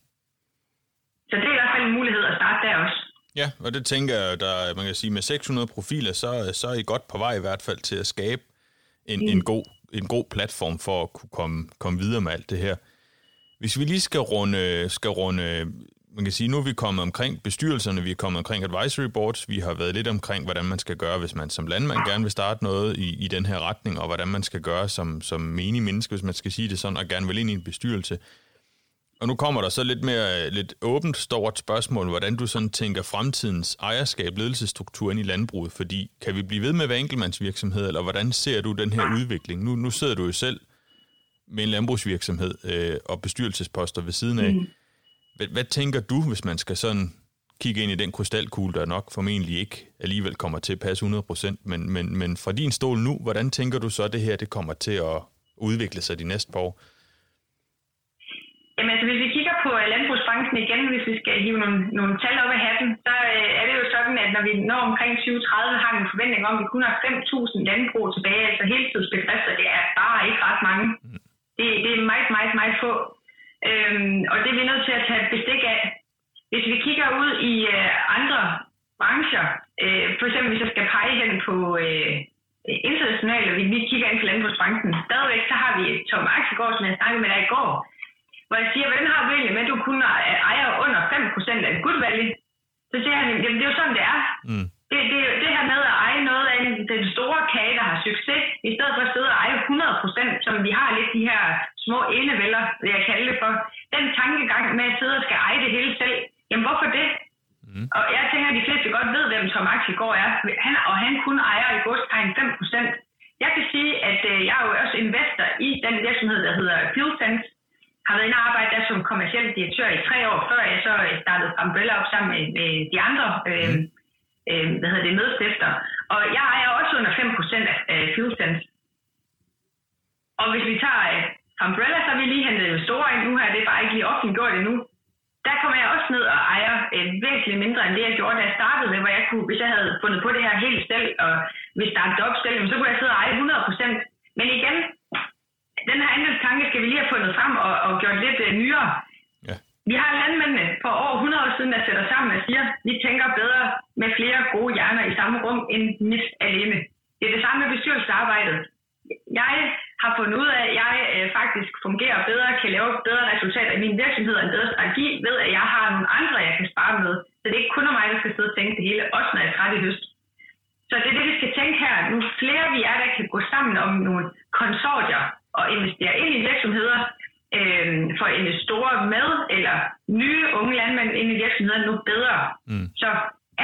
Så det er i hvert fald en mulighed at starte der også. Ja, og det tænker jeg, der, man kan sige, med 600 profiler, så, så er I godt på vej i hvert fald til at skabe en, mm. en, god, en god platform for at kunne komme, komme videre med alt det her. Hvis vi lige skal runde, skal runde man kan sige, nu er vi kommet omkring bestyrelserne, vi er kommet omkring advisory boards, vi har været lidt omkring, hvordan man skal gøre, hvis man som landmand gerne vil starte noget i, i den her retning, og hvordan man skal gøre som, som menig menneske, hvis man skal sige det sådan, og gerne vil ind i en bestyrelse. Og nu kommer der så lidt mere lidt åbent stort spørgsmål, hvordan du sådan tænker fremtidens ejerskab, ledelsesstruktur ind i landbruget, fordi kan vi blive ved med at være enkeltmandsvirksomhed, eller hvordan ser du den her udvikling? Nu, nu sidder du jo selv med en landbrugsvirksomhed øh, og bestyrelsesposter ved siden af. Mm. Hvad, hvad tænker du, hvis man skal sådan kigge ind i den krystalkugle, der nok formentlig ikke alligevel kommer til at passe 100%, men, men, men fra din stol nu, hvordan tænker du så, at det her det kommer til at udvikle sig de næste par år? Jamen altså, hvis vi kigger på øh, landbrugsbranchen igen, hvis vi skal hive nogle, nogle tal op af hatten, så øh, er det jo sådan, at når vi når omkring 2030, har vi en forventning om, at vi kun har 5.000 landbrug tilbage, altså heltidsbedrifter, det er bare ikke ret mange. Mm. Det, det er meget, meget, meget få. Øhm, og det er vi nødt til at tage bestik af. Hvis vi kigger ud i øh, andre brancher, øh, for eksempel hvis jeg skal pege hen på øh, internationalt, og vi, vi kigger ind på landbrugsbranchen, stadigvæk så har vi Tom Axelgaard, som jeg snakkede med dig i går, hvor jeg siger, hvordan har du egentlig med, at du kun ejer under 5% af Good Valley? Så siger han, jamen det er jo sådan, det er. Mm. Det, det, det her med at eje noget af den store kage, der har succes, i stedet for at sidde og eje 100%, som vi har lidt de her små enevælder, vil jeg kalde det for. Den tankegang med at sidde og skal eje det hele selv, jamen hvorfor det? Mm. Og jeg tænker, at de fleste godt ved, hvem Tom Axelgaard er, han, og han kun ejer i godstegn 5 procent. Jeg kan sige, at øh, jeg er jo også investor i den virksomhed, der hedder FuelSense, har været inde og arbejde der som kommersiel direktør i tre år, før jeg så startede Umbrella op sammen med, med de andre øh, mm. øh, hvad hedder det, medstifter. Og jeg ejer også under 5% af øh, FuelSense. Og hvis vi tager øh, Umbrella, så har vi lige hentet store ind nu her, det er bare ikke lige offentliggjort endnu. Der kommer jeg også ned og ejer øh, væsentligt mindre end det, jeg gjorde, da jeg startede med, hvor jeg kunne, hvis jeg havde fundet på det her helt selv, og hvis startede op selv, så kunne jeg sidde og eje 100%. Men igen, den her andelstanke skal vi lige have fundet frem og, og gjort lidt uh, nyere. Ja. Vi har landmændene på over 100 år siden, der sætter sammen og siger, vi tænker bedre med flere gode hjerner i samme rum end mit alene. Det er det samme med bestyrelsesarbejdet. Jeg har fundet ud af, at jeg øh, faktisk fungerer bedre, kan lave bedre resultater i min virksomhed og en bedre strategi, ved at jeg har nogle andre, jeg kan spare med. Så det er ikke kun mig, der skal sidde og tænke det hele, også når jeg er træt i høst. Så det er det, vi skal tænke her. Nu flere vi er, der kan gå sammen om nogle konsortier, og investere ind i virksomheder, øh, for investorer med, eller nye unge landmænd ind i virksomheder, nu bedre. Mm. Så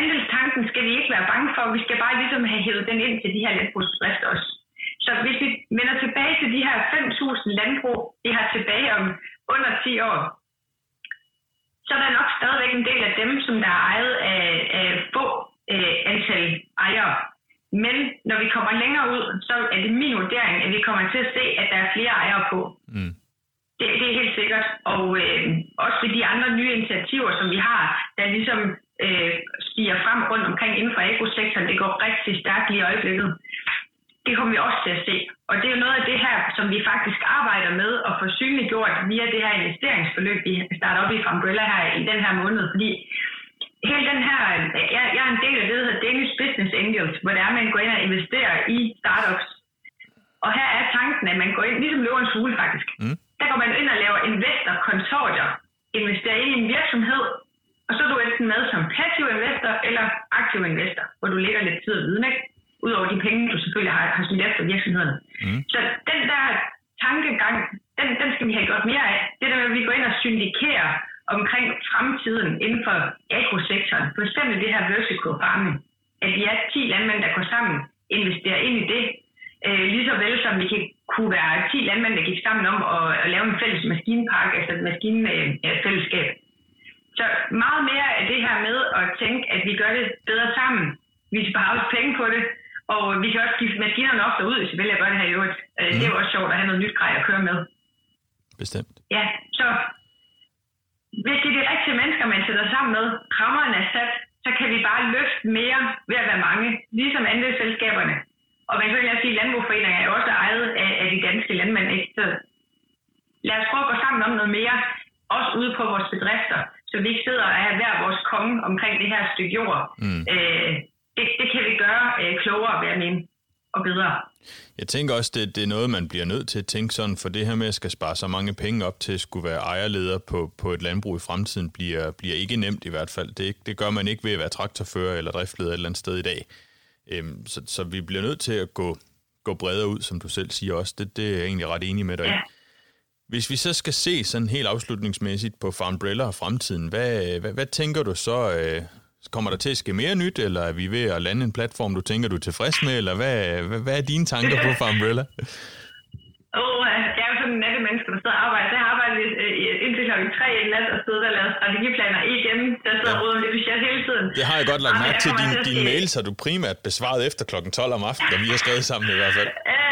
andelstanken skal vi ikke være bange for. Vi skal bare ligesom have hævet den ind til de her landbrugsdrifter at vi går ind og syndikerer omkring fremtiden inden for agrosektoren, for eksempel det her vertical farming, at vi er 10 landmænd, der går sammen, investerer ind i det, øh, lige så vel som vi kan, kunne være 10 landmænd, der gik sammen om at, at lave en fælles maskinpark, altså et maskinfællesskab. Øh, så meget mere af det her med at tænke, at vi gør det bedre sammen. Vi sparer også penge på det, og vi kan også give maskinerne ofte ud, hvis vi vælger at gøre det her i øvrigt. Mm. Det er jo også sjovt at have noget nyt grej at køre med. Bestemt. Ja, så hvis det er de rigtige mennesker, man sætter sammen med, rammerne er sat, så kan vi bare løfte mere ved at være mange, ligesom andelsselskaberne. Og man kan jo sige, at landbrugforeninger er også ejet af, af de danske landmænd. Ikke? Så lad os prøve at gå sammen om noget mere, også ude på vores bedrifter, så vi ikke sidder og er hver vores konge omkring det her stykke jord. Mm. Øh, det, det kan vi gøre øh, klogere, ved at mene og bedre. Jeg tænker også, det, det er noget, man bliver nødt til at tænke sådan, for det her med at skal spare så mange penge op til at skulle være ejerleder på, på et landbrug i fremtiden, bliver, bliver ikke nemt i hvert fald. Det, det gør man ikke ved at være traktorfører eller driftleder et eller andet sted i dag. Øhm, så, så vi bliver nødt til at gå, gå bredere ud, som du selv siger også. Det, det er jeg egentlig ret enig med dig ja. Hvis vi så skal se sådan helt afslutningsmæssigt på Farmbrella og fremtiden, hvad, hvad, hvad tænker du så, øh, Kommer der til at ske mere nyt, eller er vi ved at lande en platform, du tænker, du er tilfreds med, eller hvad, hvad, hvad er dine tanker på Farmbrella? oh, jeg er jo sådan en nattemenneske, der sidder og arbejder. Jeg har arbejdet indtil klokken 3 i nat og siddet og lavet strategiplaner igen. Der sidder ja. og det budget hele tiden. Det har jeg godt lagt mærke til. Dine din mails har du primært besvaret efter klokken 12 om aftenen, og vi har skrevet sammen i hvert fald. Ja,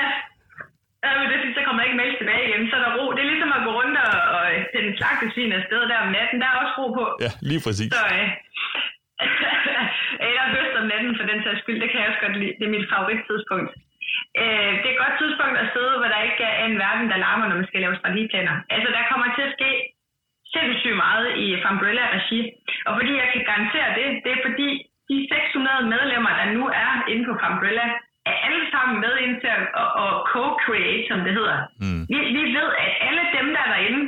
ja men det så kommer ikke mails tilbage igen. Så er der ro. Det er ligesom at gå rundt og, og sende slagtesvin afsted der om natten. Der er også ro på. Ja, lige præcis. Så, øh, om natten for den sags skyld, det kan jeg også godt lide. Det er mit favorittidspunkt. Øh, det er et godt tidspunkt at sidde, hvor der ikke er en verden, der larmer, når man skal lave strategiplaner. Altså, der kommer til at ske sindssygt meget i Fambrella-regi. Og fordi jeg kan garantere det, det er fordi de 600 medlemmer, der nu er inde på Fambrella, er alle sammen med ind til at, at, at co-create, som det hedder. Mm. Vi, vi ved, at alle dem, der er derinde,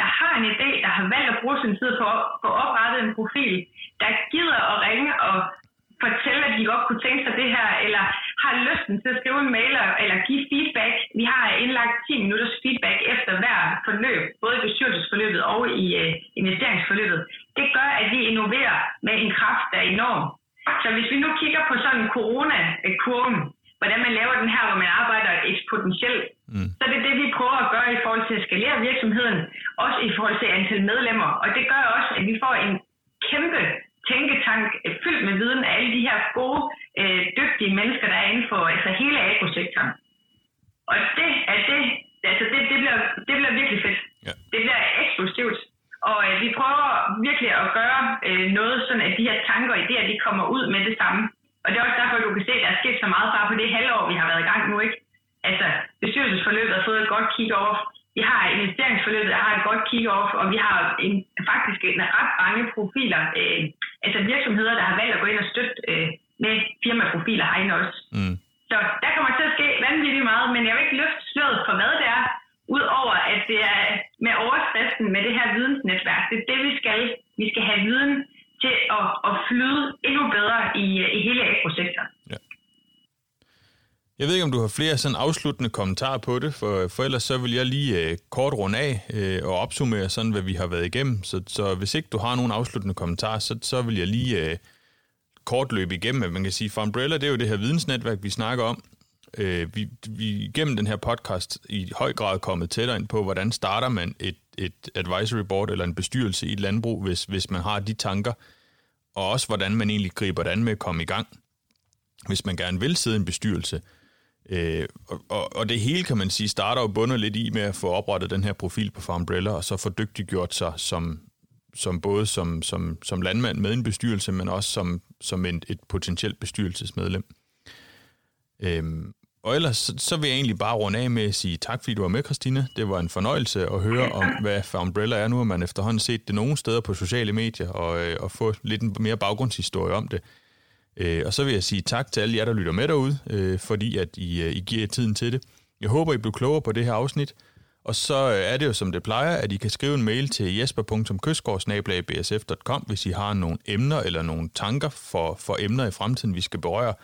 der har en idé, der har valgt at bruge sin tid på at få oprettet en profil, der gider at ringe og fortælle, at de godt kunne tænke sig det her, eller har lysten til at skrive en mail eller give feedback. Vi har indlagt 10 minutters feedback efter hver forløb, både i bestyrelsesforløbet og i øh, investeringsforløbet, det gør, at vi innoverer med en kraft, der er enorm. Så hvis vi nu kigger på sådan corona-kurven, hvordan man laver den her, hvor man arbejder eksponentielt, mm. så det er det, vi prøver at gøre i forhold til at skalere virksomheden, også i forhold til antal medlemmer. Og det gør også, at vi får en kæmpe med viden af alle de her gode, øh, dygtige mennesker, der er inden for altså hele agrosektoren. Og det er det, altså det, det, bliver, det bliver virkelig fedt. Ja. Det bliver eksplosivt. Og øh, vi prøver virkelig at gøre øh, noget, sådan at de her tanker og idéer, de kommer ud med det samme. Og det er også derfor, du kan se, at der er sket så meget bare på det halvår, vi har været i gang nu. ikke. Altså, bestyrelsesforløbet har fået et godt kick-off. Vi har investeringsforløbet, der har et godt kick-off, og vi har en, faktisk en ret mange profiler, øh, altså virksomheder, der har valgt at gå ind og støtte øh, med firmaprofiler herinde også. Mm. Så der kommer til at ske vanvittigt meget, men jeg vil ikke løfte sløret for, hvad det er, udover at det er med overskriften med det her vidensnetværk. Det er det, vi skal. Vi skal have viden til at, at flyde endnu bedre i, i hele agrosektoren. Ja. Jeg ved ikke, om du har flere sådan afsluttende kommentarer på det, for, for ellers så vil jeg lige øh, kort runde af øh, og opsummere sådan, hvad vi har været igennem. Så, så hvis ikke du har nogen afsluttende kommentarer, så, så vil jeg lige øh, kort løbe igennem, man kan sige, for Umbrella, det er jo det her vidensnetværk, vi snakker om. Øh, vi, vi gennem den her podcast i høj grad kommet tættere ind på, hvordan starter man et, et advisory board eller en bestyrelse i et landbrug, hvis, hvis man har de tanker, og også hvordan man egentlig griber det an med at komme i gang, hvis man gerne vil sidde i en bestyrelse. Øh, og, og, det hele, kan man sige, starter jo bundet lidt i med at få oprettet den her profil på Farmbrella, og så få dygtiggjort sig som, som både som, som, som landmand med en bestyrelse, men også som, som en, et potentielt bestyrelsesmedlem. Øhm, og ellers så, så vil jeg egentlig bare runde af med at sige tak, fordi du var med, Christina. Det var en fornøjelse at høre om, hvad Farmbrella er. Nu har man efterhånden set det nogle steder på sociale medier, og, øh, og få lidt mere baggrundshistorie om det. Øh, og så vil jeg sige tak til alle jer, der lytter med derude, øh, fordi at I, øh, I giver tiden til det. Jeg håber, I blev klogere på det her afsnit. Og så øh, er det jo som det plejer, at I kan skrive en mail til jesper.køsgaard.bsf.com, hvis I har nogle emner eller nogle tanker for, for emner i fremtiden, vi skal berøre.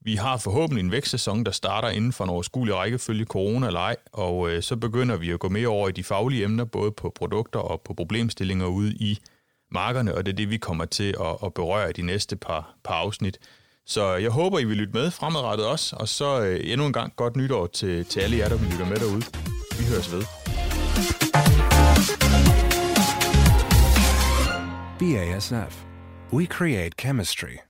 Vi har forhåbentlig en vækstsæson, der starter inden for en overskuelig rækkefølge corona eller ej, og øh, så begynder vi at gå mere over i de faglige emner, både på produkter og på problemstillinger ude i markerne, og det er det, vi kommer til at, at berøre i de næste par, par afsnit. Så jeg håber, I vil lytte med fremadrettet også, og så øh, endnu en gang godt nytår til, til alle jer, der vil lytte med derude. Vi høres ved. BASF. We create chemistry.